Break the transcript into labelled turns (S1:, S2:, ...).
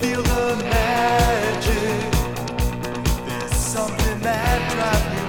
S1: Feel the magic. There's something that drives me.